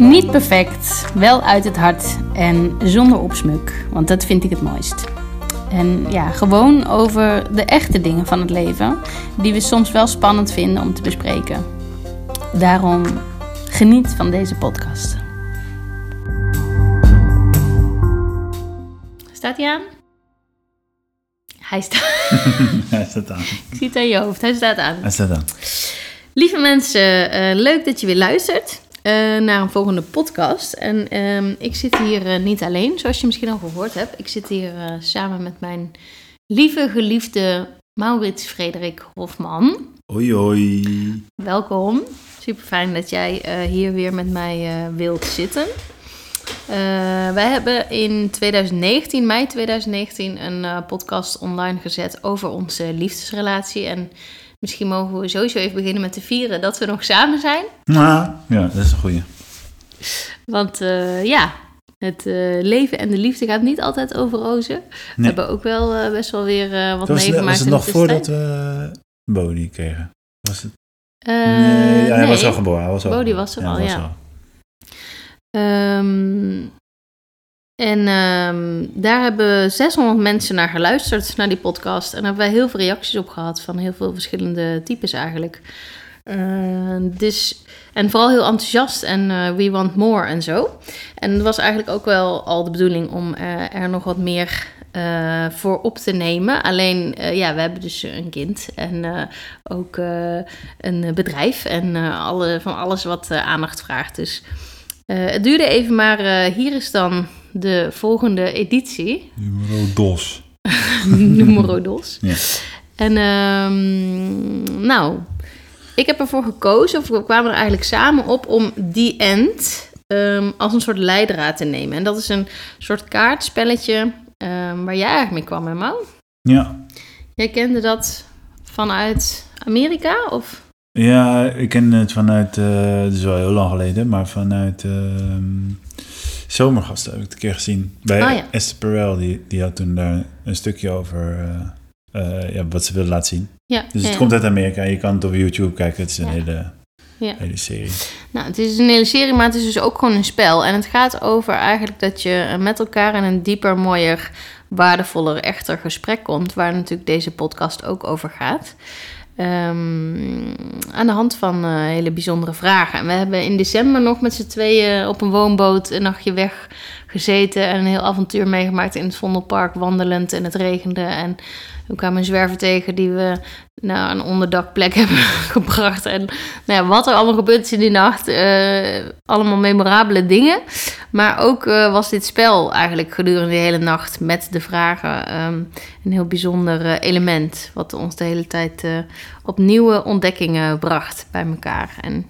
Niet perfect, wel uit het hart en zonder opsmuk, want dat vind ik het mooist. En ja, gewoon over de echte dingen van het leven, die we soms wel spannend vinden om te bespreken. Daarom geniet van deze podcast. Staat hij aan? Hij staat. Hij staat aan. Ik zie het aan je hoofd. Hij staat aan. Hij staat aan. Lieve mensen, eh, leuk dat je weer luistert eh, naar een volgende podcast. En ehm, ik zit hier eh, niet alleen, zoals je misschien al gehoord hebt. Ik zit hier eh, samen met mijn lieve, geliefde Maurits Frederik Hofman. Oei, oei. Welkom. Super fijn dat jij hier weer met mij wilt zitten. Wij hebben in 2019, mei 2019, een podcast online gezet over onze liefdesrelatie. En misschien mogen we sowieso even beginnen met te vieren dat we nog samen zijn. Nou, ja, dat is een goeie. Want eh, ja, het eh, leven en de liefde gaat niet altijd over rozen. We hebben ook wel eh, best wel weer wat was, meegemaakt was het nog voordat we Bodie kregen? Was het? Nee, ja, hij was al geboren. Hij was al Bodie geboren. was er al, ja. al. Ehm, en ehm, daar hebben 600 mensen naar geluisterd, naar die podcast. En daar hebben wij heel veel reacties op gehad van heel veel verschillende types eigenlijk. Eh, dus, en vooral heel enthousiast en eh, we want more en zo. En het was eigenlijk ook wel al de bedoeling om eh, er nog wat meer eh, voor op te nemen. Alleen, ja, we hebben dus een kind en ook een bedrijf en alle, van alles wat aandacht vraagt. Dus het duurde even, maar eh, hier is dan de volgende editie. Numero dos. Numero dos. Ja. En ehm, nou, ik heb ervoor gekozen, of we kwamen er eigenlijk samen op, om die end ehm, als een soort leidraad te nemen. En dat is een soort kaartspelletje ehm, waar jij eigenlijk mee kwam, hè, Mau? Ja. Jij kende dat vanuit Amerika? Of? Ja, ik ken het vanuit, het is wel heel lang geleden, maar vanuit ehm Zomergasten heb ik het een keer gezien. Bij Oh ja. Esther Perel, die, die had toen daar een stukje over eh, eh, ja, wat ze wilde laten zien. Ja, Dus het ja. komt uit Amerika. Je kan het op YouTube kijken. Het is een hele, Ja. hele serie. Nou, het is een hele serie, maar het is dus ook gewoon een spel. En het gaat over eigenlijk dat je met elkaar in een dieper, mooier, waardevoller, echter gesprek komt. Waar natuurlijk deze podcast ook over gaat. Ehm, aan de hand van eh, hele bijzondere vragen. En we hebben in december nog met z'n tweeën op een woonboot een nachtje weg gezeten. En een heel avontuur meegemaakt in het Vondelpark, wandelend en het regende. En we kwamen een zwerver tegen die we naar een onderdakplek hebben gebracht. En nou ja, wat er allemaal gebeurd is in die nacht. eh, allemaal memorabele dingen. Maar ook eh, was dit spel eigenlijk gedurende de hele nacht met de vragen ehm, een heel bijzonder eh, element. Wat ons de hele tijd op nieuwe ontdekkingen bracht bij elkaar. En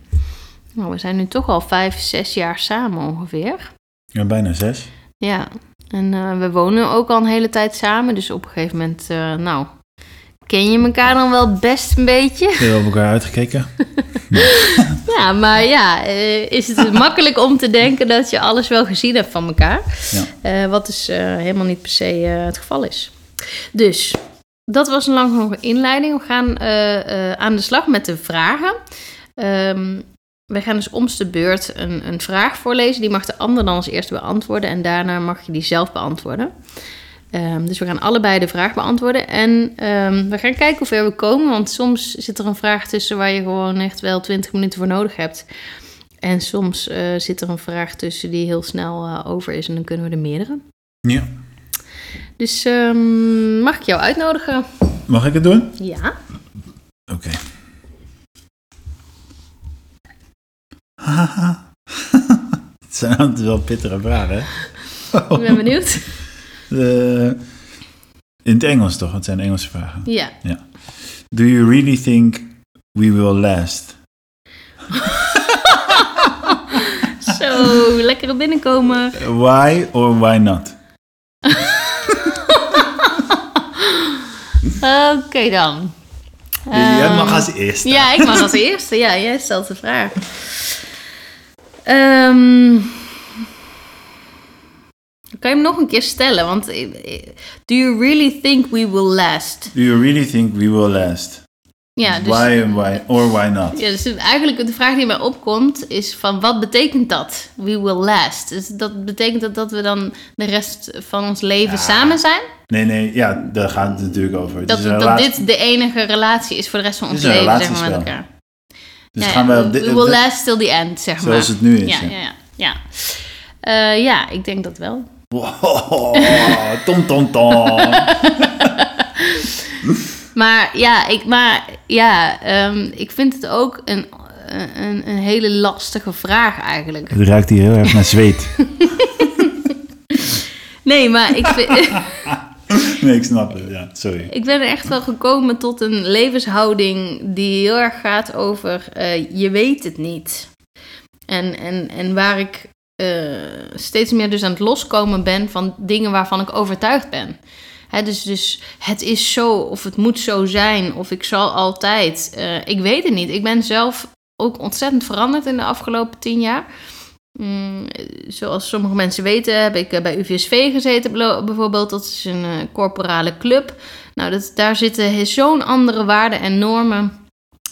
nou, we zijn nu toch al vijf, zes jaar samen ongeveer. Ja, bijna zes. Ja, en eh, we wonen ook al een hele tijd samen. Dus op een gegeven moment, eh, nou, ken je elkaar dan wel best een beetje. Heb je op elkaar uitgekeken? Ja, maar ja, eh, is het makkelijk om te denken dat je alles wel gezien hebt van elkaar. Ja. Wat dus helemaal niet per se het geval is. Dus, dat was een lang inleiding. We gaan aan de slag met de vragen. Ehm wij gaan dus om de beurt een, een vraag voorlezen. Die mag de ander dan als eerste beantwoorden. En daarna mag je die zelf beantwoorden. Ehm, dus we gaan allebei de vraag beantwoorden. En ehm, we gaan kijken hoe ver we komen. Want soms zit er een vraag tussen waar je gewoon echt wel 20 minuten voor nodig hebt. En soms eh, zit er een vraag tussen die heel snel eh, over is. En dan kunnen we er meerdere. Ja. Dus ehm, mag ik jou uitnodigen? Mag ik het doen? Ja. Oké. Het zijn altijd wel pittige vragen, hè? Ik ben benieuwd. Eh, in het Engels toch? Het zijn Engelse vragen. Ja. Do you really think we will last? Zo, lekkere binnenkomen. Why or why not? Oké dan. Jij mag Ehm, als eerste. Ja, ik mag als eerste. Ja, jij stelt de vraag. Ehm, kan je hem nog een keer stellen? Want eh, eh, do you really think we will last? Do you really think we will last? Ja, dus, Why and why, or why not? ja, dus eigenlijk de vraag die mij opkomt is van wat betekent dat? We will last. Dus dat betekent dat, dat we dan de rest van ons leven Ja. samen zijn? Nee, nee, ja, daar gaat het natuurlijk over. Dat, dat dit de enige relatie is voor de rest van ons leven, zeg maar, met elkaar. Dus Ja, gaan we dit- we will last till the end, zeg maar. zoals het nu is. ja, ja. ja, ja. Ja. Eh, ja, ik denk dat wel. Wow, tom, tom, tom. Maar ja, ik, maar, ja ehm, ik vind het ook een, een, een hele lastige vraag eigenlijk. Het ruikt hier heel erg naar zweet. Nee, maar ik, vind, Nee, ik snap het. Ja, sorry. ik ben echt wel gekomen tot een levenshouding die heel erg gaat over eh, je weet het niet. En, en, en waar ik eh, steeds meer dus aan het loskomen ben van dingen waarvan ik overtuigd ben. Hè, dus, dus het is zo, of het moet zo zijn, of ik zal altijd. Eh, ik weet het niet. Ik ben zelf ook ontzettend veranderd in de afgelopen tien jaar. Mm, zoals sommige mensen weten, heb ik eh, bij UVSV gezeten, bijvoorbeeld. Dat is een eh, corporale club. Nou, dat, daar zitten zo'n andere waarden en normen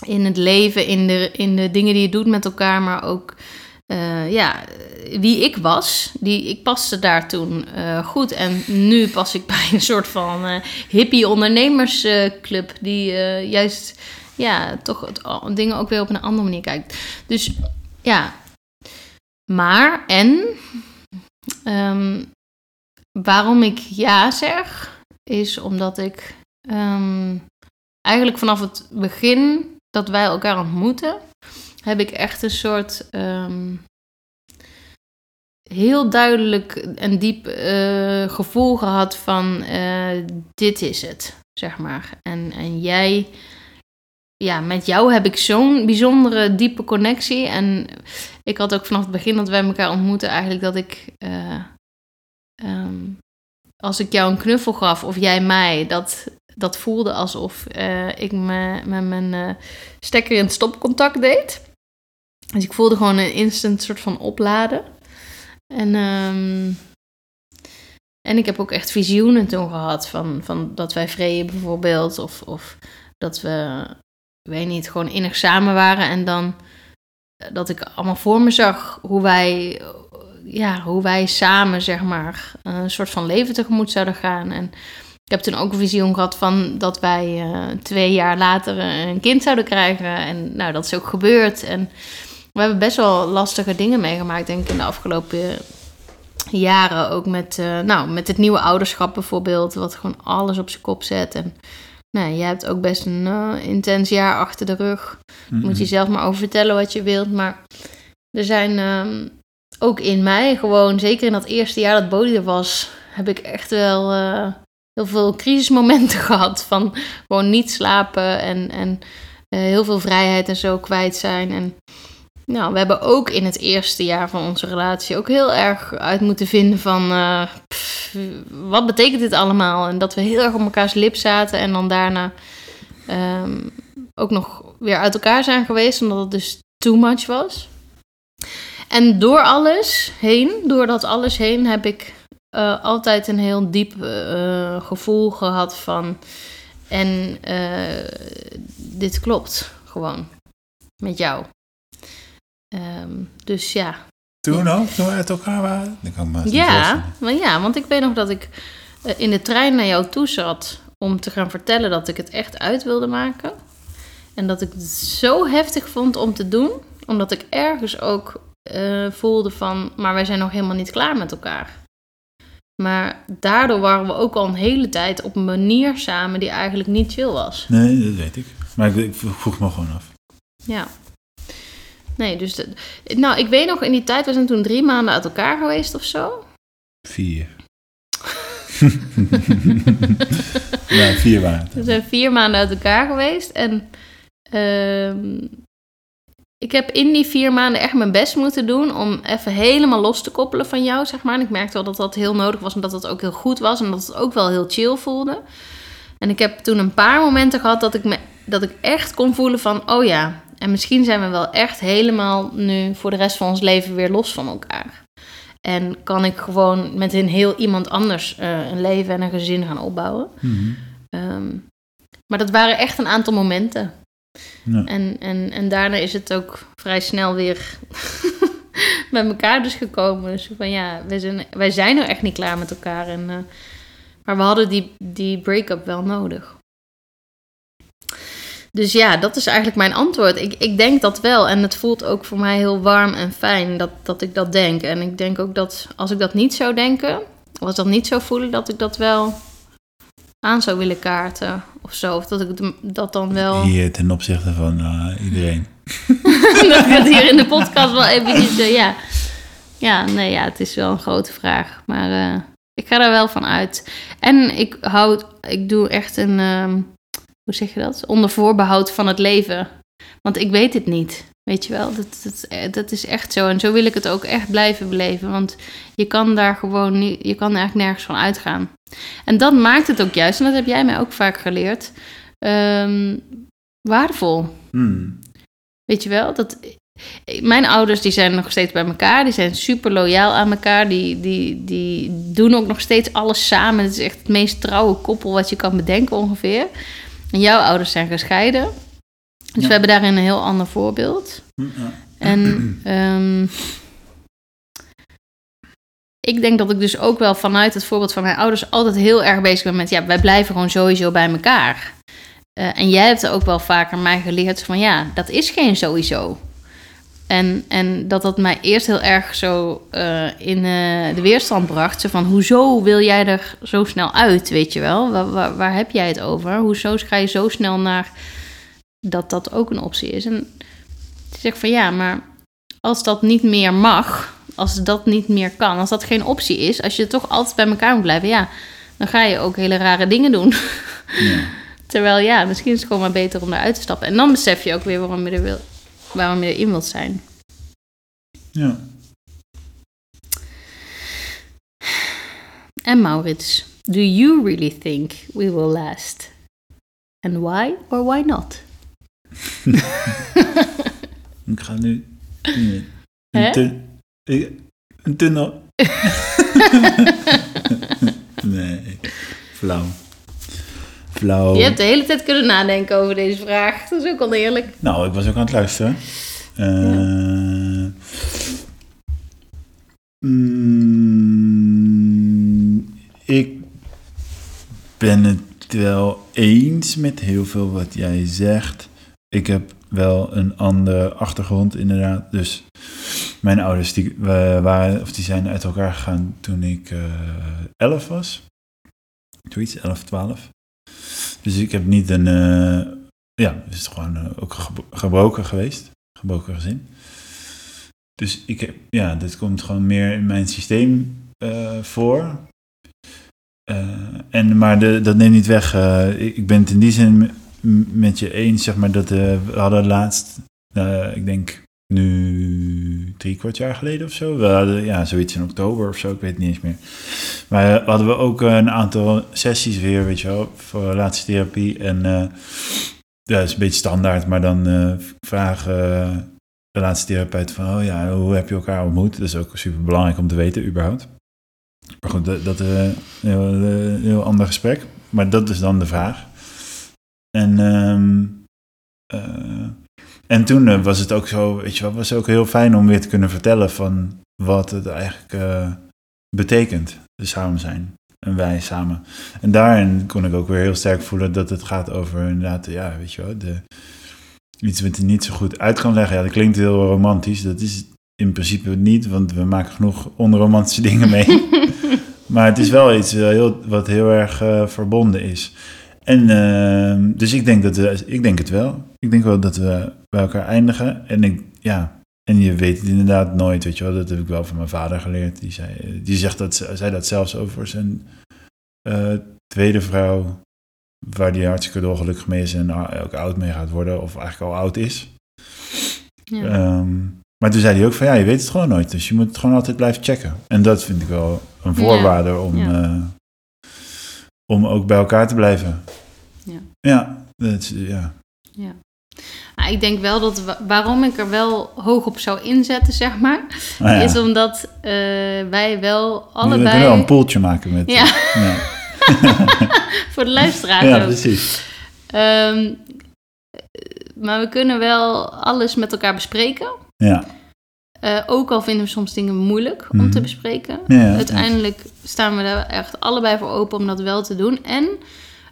in het leven, in de, in de dingen die je doet met elkaar, maar ook eh, ja, wie ik was. Die, ik paste daar toen goed. En nu pas ik bij een soort van hippie ondernemersclub, die juist ja, toch het, dingen ook weer op een andere manier kijkt. Dus ja, maar en ehm, waarom ik ja zeg, is omdat ik ehm, eigenlijk vanaf het begin dat wij elkaar ontmoeten, heb ik echt een soort ehm, heel duidelijk en diep eh, gevoel gehad van eh, dit is het, zeg maar. En, en jij, ja, met jou heb ik zo'n bijzondere diepe connectie. En ik had ook vanaf het begin dat wij elkaar ontmoeten eigenlijk dat ik, eh, ehm, als ik jou een knuffel gaf of jij mij, dat, dat voelde alsof eh, ik me, met mijn eh, stekker in het stopcontact deed. Dus ik voelde gewoon een instant soort van opladen. En, ehm, en ik heb ook echt visioenen toen gehad van, van dat wij vreden bijvoorbeeld. Of, of dat we, ik weet niet, gewoon innig samen waren. En dan eh, dat ik allemaal voor me zag hoe wij, eh, ja, hoe wij samen, zeg maar, een soort van leven tegemoet zouden gaan. En ik heb toen ook een visioen gehad van dat wij eh, twee jaar later een kind zouden krijgen. En nou, dat is ook gebeurd. En we hebben best wel lastige dingen meegemaakt, denk ik, in de afgelopen jaren. Ook met, eh, nou, met het nieuwe ouderschap bijvoorbeeld, wat gewoon alles op zijn kop zet. En nou, jij hebt ook best een eh, intens jaar achter de rug. Moet je zelf maar over vertellen wat je wilt. Maar er zijn ehm, ook in mij gewoon, zeker in dat eerste jaar dat Bodhi er was, heb ik echt wel eh, heel veel crisismomenten gehad. Van gewoon niet slapen en, en eh, heel veel vrijheid en zo kwijt zijn. En nou, we hebben ook in het eerste jaar van onze relatie ook heel erg uit moeten vinden van eh, wat betekent dit allemaal? En dat we heel erg op elkaars lip zaten en dan daarna ehm, ook nog weer uit elkaar zijn geweest, omdat het dus too much was. En door alles heen, door dat alles heen, heb ik eh, altijd een heel diep eh, gevoel gehad van. En dit klopt gewoon met jou. Ehm, dus ja, Toen ook, toen we uit elkaar waren? Dat kan ik me niet ja, maar ja, want ik weet nog dat ik eh, in de trein naar jou toe zat om te gaan vertellen dat ik het echt uit wilde maken. En dat ik het zo heftig vond om te doen, omdat ik ergens ook eh, voelde van, maar wij zijn nog helemaal niet klaar met elkaar. Maar daardoor waren we ook al een hele tijd op een manier samen die eigenlijk niet chill was. Nee, dat weet ik. Maar ik, ik vroeg me gewoon af. Ja. Nee, dus... De, nou, ik weet nog, in die tijd, we zijn toen drie maanden uit elkaar geweest of zo. Vier. ja, vier het. We zijn vier maanden uit elkaar geweest. En ehm, ik heb in die vier maanden echt mijn best moeten doen om even helemaal los te koppelen van jou, zeg maar. En ik merkte wel dat dat heel nodig was en dat het ook heel goed was en dat het ook wel heel chill voelde. En ik heb toen een paar momenten gehad dat ik, me, dat ik echt kon voelen van, oh ja, en misschien zijn we wel echt helemaal nu voor de rest van ons leven weer los van elkaar. En kan ik gewoon met een heel iemand anders eh, een leven en een gezin gaan opbouwen. Mhm. Ehm, maar dat waren echt een aantal momenten. Ja. En, en, en daarna is het ook vrij snel weer bij elkaar dus gekomen. Dus van ja, wij zijn, wij zijn er echt niet klaar met elkaar. En, eh, maar we hadden die, die break-up wel nodig. Dus ja, dat is eigenlijk mijn antwoord. Ik, ik denk dat wel. En het voelt ook voor mij heel warm en fijn dat, dat ik dat denk. En ik denk ook dat als ik dat niet zou denken, of als ik dat niet zou voelen, dat ik dat wel aan zou willen kaarten of zo. Of dat ik dat dan wel. Hier ten opzichte van eh, iedereen. dat ik het hier in de podcast wel eventjes... eh, ja. ja, nee, ja, het is wel een grote vraag. Maar eh, ik ga er wel van uit. En ik houd... Ik doe echt een... ehm, hoe zeg je dat? Onder voorbehoud van het leven. Want ik weet het niet. Weet je wel? Dat, dat, eh, dat is echt zo. En zo wil ik het ook echt blijven beleven. Want je kan daar gewoon niet... Je kan eigenlijk nergens van uitgaan. En dat maakt het ook juist. En dat heb jij mij ook vaak geleerd. ehm, waardevol. Hmm. Weet je wel? Dat, mijn ouders die zijn nog steeds bij elkaar. Die zijn super loyaal aan elkaar. Die, die, die doen ook nog steeds alles samen. Het is echt het meest trouwe koppel wat je kan bedenken ongeveer. En jouw ouders zijn gescheiden. Dus Ja. we hebben daarin een heel ander voorbeeld. Ja. En ehm, ik denk dat ik dus ook wel vanuit het voorbeeld van mijn ouders altijd heel erg bezig ben met, ja, wij blijven gewoon sowieso bij elkaar. Eh, en jij hebt er ook wel vaker mij geleerd van, ja, dat is geen sowieso. En, en dat dat mij eerst heel erg zo eh, in eh, de weerstand bracht. Zo van, hoezo wil jij er zo snel uit, weet je wel? Waar, waar, waar heb jij het over? Hoezo ga je zo snel naar dat dat ook een optie is? En ik zeg van, ja, maar als dat niet meer mag, als dat niet meer kan, als dat geen optie is, als je toch altijd bij elkaar moet blijven, ja, dan ga je ook hele rare dingen doen. Ja. Terwijl ja, misschien is het gewoon maar beter om eruit te stappen. En dan besef je ook weer waarom je, er wil, waarom je erin wilt zijn. Ja. En Maurits, do you really think we will last? And why or why not? Ik ga nu... Een, ik- een tunnel. nee, flauw. Flauw. Je hebt de hele tijd kunnen nadenken over deze vraag. Dat is ook oneerlijk. Nou, ik was ook aan het luisteren. Eh, mm, ik ben het wel eens met heel veel wat jij zegt. Ik heb wel een andere achtergrond, inderdaad. Dus mijn ouders die, wa- waren, of die zijn uit elkaar gegaan toen ik eh 11 was. Zoiets, 11, 12. Dus ik heb niet een. eh, ja, het is gewoon eh, ook gebroken geweest. Gebroken gezin. Dus ik heb, ja, dit komt gewoon meer in mijn systeem eh, voor. En, maar de, dat neemt niet weg. ik, ik ben het in die zin met je eens, zeg maar, dat we hadden laatst, ik denk nu drie kwart jaar geleden of zo. We hadden, ja, zoiets in oktober of zo, ik weet niet eens meer. Maar eh, hadden we ook eh, een aantal sessies weer, weet je wel, voor relatietherapie. En eh, dat is een beetje standaard, maar dan eh, vragen uh, relatietherapeut van, oh ja, hoe heb je elkaar ontmoet? Dat is ook super belangrijk om te weten, überhaupt. Maar goed, dat is een heel, ander gesprek. Maar dat is dan de vraag. En, eh, en toen eh, was het ook zo, weet je wel, was ook heel fijn om weer te kunnen vertellen van wat het eigenlijk eh, betekent, de samen zijn. En wij samen. En daarin kon ik ook weer heel sterk voelen dat het gaat over inderdaad, ja, weet je wel, de, iets wat je niet zo goed uit kan leggen. Ja, dat klinkt heel romantisch. Dat is in principe niet, want we maken genoeg onromantische dingen mee. maar het is wel iets eh, heel, wat heel erg verbonden is. En uh, dus ik denk, dat ik denk het wel. Ik denk wel dat we bij elkaar eindigen. En ik, ja, en je weet het inderdaad nooit, weet je wel. Dat heb ik wel van mijn vader geleerd. Die zei, die zegt dat, zei dat zelfs over zijn uh, tweede vrouw, waar die hartstikke dolgelukkig mee is en ook oud mee gaat worden, of eigenlijk al oud is. Ja. Um, maar toen zei hij ook van ja, je weet het gewoon nooit. Dus je moet het gewoon altijd blijven checken. En dat vind ik wel een voorwaarde ja. om, ja. Uh, om ook bij elkaar te blijven. Ja. Ja, dat ja. ja. Nou, ik denk wel dat waarom ik er wel hoog op zou inzetten, zeg maar, ah, ja. is omdat uh, wij wel allebei. We kunnen wel een poeltje maken met. Ja. ja. Voor de luisteraars. ja, precies. Um, maar we kunnen wel alles met elkaar bespreken. Ja. Eh, ook al vinden we soms dingen moeilijk om Mhm. te bespreken. Ja, ja, Uiteindelijk staan we daar echt allebei voor open om dat wel te doen. En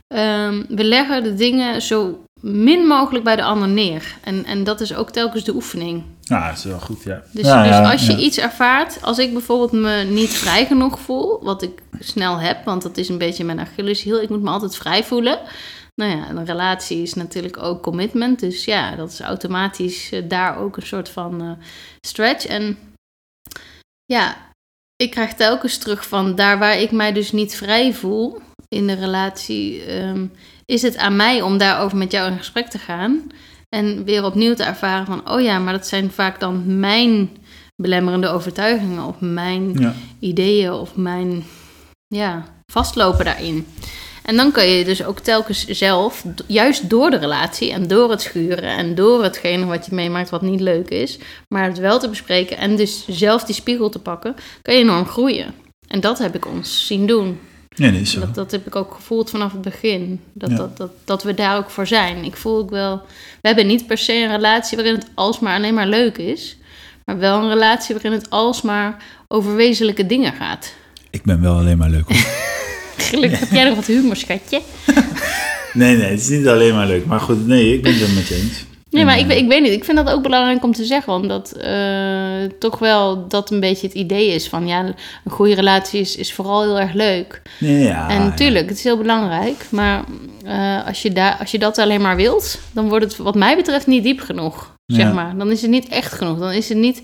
ehm, we leggen de dingen zo min mogelijk bij de ander neer. En, en dat is ook telkens de oefening. Ja, dat is wel goed, ja. Dus, Ja, dus ja, als je ja. iets ervaart, als ik bijvoorbeeld me niet vrij genoeg voel, wat ik snel heb, want dat is een beetje mijn Achilleshiel, ik moet me altijd vrij voelen. Nou ja, een relatie is natuurlijk ook commitment, dus ja, dat is automatisch eh, daar ook een soort van eh, stretch. En ja, ik krijg telkens terug van daar waar ik mij dus niet vrij voel in de relatie, ehm, is het aan mij om daarover met jou in gesprek te gaan. En weer opnieuw te ervaren van, oh ja, maar dat zijn vaak dan mijn belemmerende overtuigingen of mijn Ja. ideeën of mijn ja, vastlopen daarin. En dan kan je dus ook telkens zelf, juist door de relatie en door het schuren en door hetgene wat je meemaakt wat niet leuk is, maar het wel te bespreken en dus zelf die spiegel te pakken, kan je enorm groeien. En dat heb ik ons zien doen. Ja, dat is zo. Dat, dat heb ik ook gevoeld vanaf het begin. Dat, Ja. dat, dat, dat we daar ook voor zijn. Ik voel ook wel... We hebben niet per se een relatie waarin het alsmaar alleen maar leuk is. Maar wel een relatie waarin het alsmaar over wezenlijke dingen gaat. Ik ben wel alleen maar leuk. hoor. Gelukkig heb jij nog wat humor, schatje. nee, nee, het is niet alleen maar leuk. Maar goed, nee, ik ben het wel met je eens. Nee, maar ik, ik weet niet. Ik vind dat ook belangrijk om te zeggen. Omdat eh, toch wel dat een beetje het idee is van... Ja, een goede relatie is, is vooral heel erg leuk. ja, en ja. natuurlijk, het is heel belangrijk. Maar eh, als, je daar, als je dat alleen maar wilt, dan wordt het wat mij betreft niet diep genoeg. Zeg Ja. maar. Dan is het niet echt genoeg. Dan is het niet.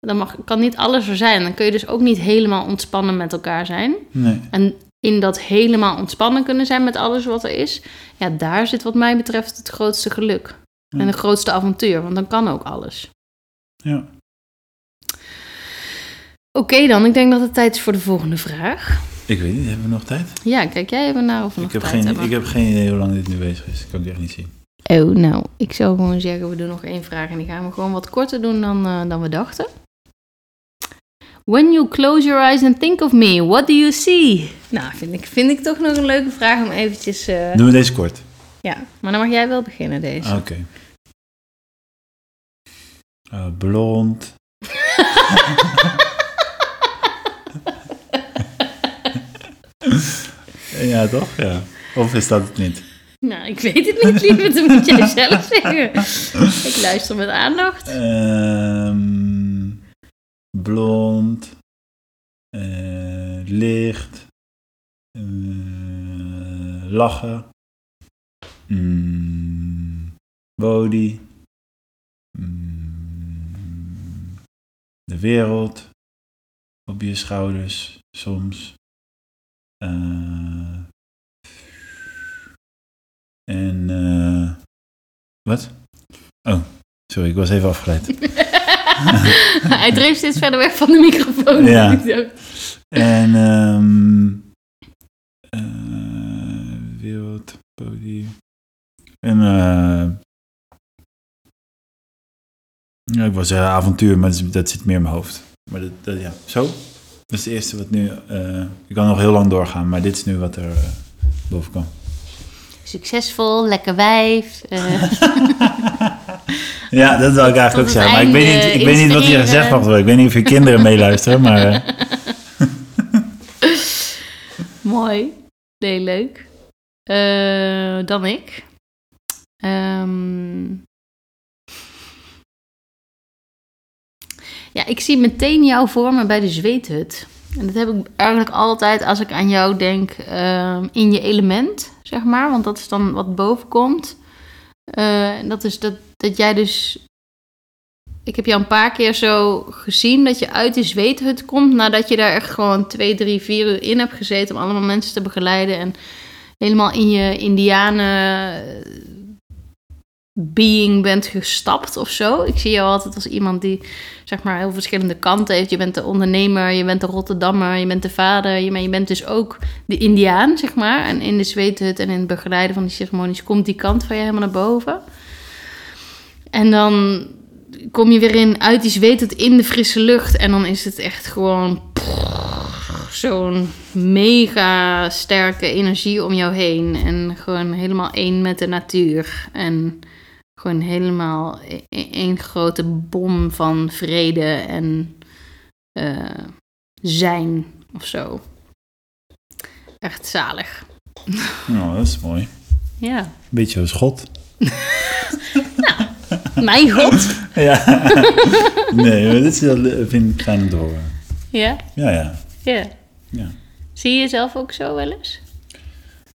Dan mag, kan niet alles er zijn. Dan kun je dus ook niet helemaal ontspannen met elkaar zijn. Nee. En in dat helemaal ontspannen kunnen zijn met alles wat er is. Ja, daar zit wat mij betreft het grootste geluk. Ja. En het grootste avontuur. Want dan kan ook alles. Ja. Oké dan, ik denk dat het tijd is voor de volgende vraag. Ik weet niet, hebben we nog tijd? Ja, kijk jij even naar of we nog Ik heb, tijd geen, hebben. ik heb geen idee hoe lang dit nu bezig is. kan ik echt niet zien. Oh, nou, ik zou gewoon zeggen, we doen nog één vraag en die gaan we gewoon wat korter doen dan, eh, dan we dachten. When you close your eyes and think of me, what do you see? Nou, vind ik, vind ik toch nog een leuke vraag om eventjes... eh, Doen we deze kort? ja, maar dan mag jij wel beginnen deze. Oké. Eh, blond. ja, toch? Ja. Of is dat het niet? Nou, ik weet het niet, lieve, dat moet jij zelf zeggen. Ik luister met aandacht. Ehm, blond. eh, licht. eh, lachen. Mm, body. Mm, de wereld. Op je schouders soms. Eh, en eh, wat? Oh, sorry, ik was even afgeleid. Hij dreef steeds verder weg van de microfoon. Ja. En ehm eh, wereld, podium. En eh ja, ik was zeggen avontuur, maar dat, is- dat zit meer in mijn hoofd. Maar dat, dat ja, zo. Dat is het eerste wat nu. eh ik kan nog heel lang doorgaan, maar dit is nu wat er eh, boven kwam. Succesvol, lekker wijf. eh. Ja, dat wil ik eigenlijk ook zeggen. Maar ik weet niet, ik weet niet wat hier gezegd mag worden. Ik weet niet of je kinderen meeluisteren, maar. Mooi. Nee, leuk. Dan ik. Ehm, ja, ik zie meteen jou voor me bij de zweethut. En dat heb ik eigenlijk altijd als ik aan jou denk ehm, in je element, zeg maar. Want dat is dan wat boven komt. Eh, dat is dat, dat jij dus... Ik heb jou een paar keer zo gezien dat je uit de zweethut komt... nadat je daar echt gewoon twee, drie, vier uur in hebt gezeten... om allemaal mensen te begeleiden en helemaal in je indianen being bent gestapt of zo. Ik zie jou altijd als iemand die zeg maar heel verschillende kanten heeft. Je bent de ondernemer, je bent de Rotterdammer, je bent de vader, je, bent- dus ook de Indiaan, zeg maar. En in de zweethut en in het begeleiden van die ceremonies komt die kant van je helemaal naar boven. En dan kom je weer in uit die zweethut in de frisse lucht en dan is het echt gewoon zo'n mega sterke energie om jou heen. En gewoon helemaal één met de natuur. En gewoon helemaal één grote bom van vrede en eh, zijn of zo. Echt zalig. Nou, dat is mooi. Ja. Beetje als God. Mijn god. Ja. nee, maar dit vind ik fijn om te horen. Ja, Ja, ja. ja. ja. Zie je jezelf ook zo wel eens?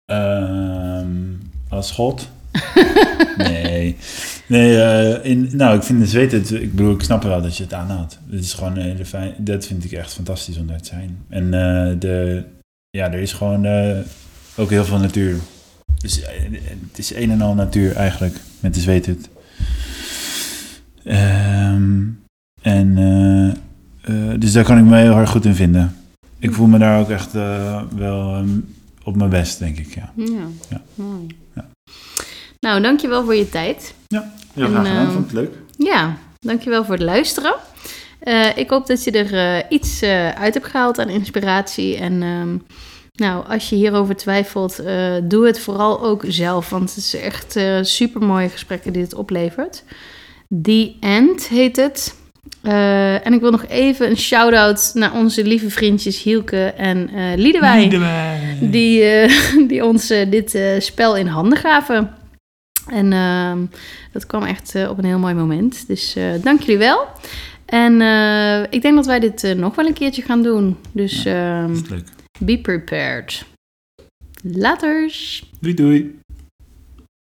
Ehm, als God? nee. Nee, eh, in, nou, ik vind de zweet, het, ik bedoel, ik snap wel dat je het aanhoudt. Het is gewoon een hele fijn, dat vind ik echt fantastisch om daar te zijn. En eh, de, ja, er is gewoon eh, ook heel veel natuur. Dus het is een en al natuur eigenlijk, met de zweethut. Ehm en dus daar kan ik me heel erg goed in vinden. Ik voel me daar ook echt wel ehm, op mijn best, denk ik, ja. Ja. Ja. Mooi. Ja. Nou, dankjewel voor je tijd. Ja, heel En, graag gedaan. ehm, Vond het leuk. Ja, dankjewel voor het luisteren. Eh, ik hoop dat je er eh, iets eh, uit hebt gehaald aan inspiratie. En ehm, nou, als je hierover twijfelt, eh, doe het vooral ook zelf. Want het is echt eh super mooie gesprekken die het oplevert. The End heet het. Eh, en ik wil nog even een shout-out naar onze lieve vriendjes Hielke en eh Liedewijn. Die, eh, die ons eh, dit eh, spel in handen gaven. En ehm, dat kwam echt eh, op een heel mooi moment. Dus eh, dank jullie wel. En eh, ik denk dat wij dit nog wel een keertje gaan doen. Dus ehm, leuk. be prepared. Laters! Doei doei.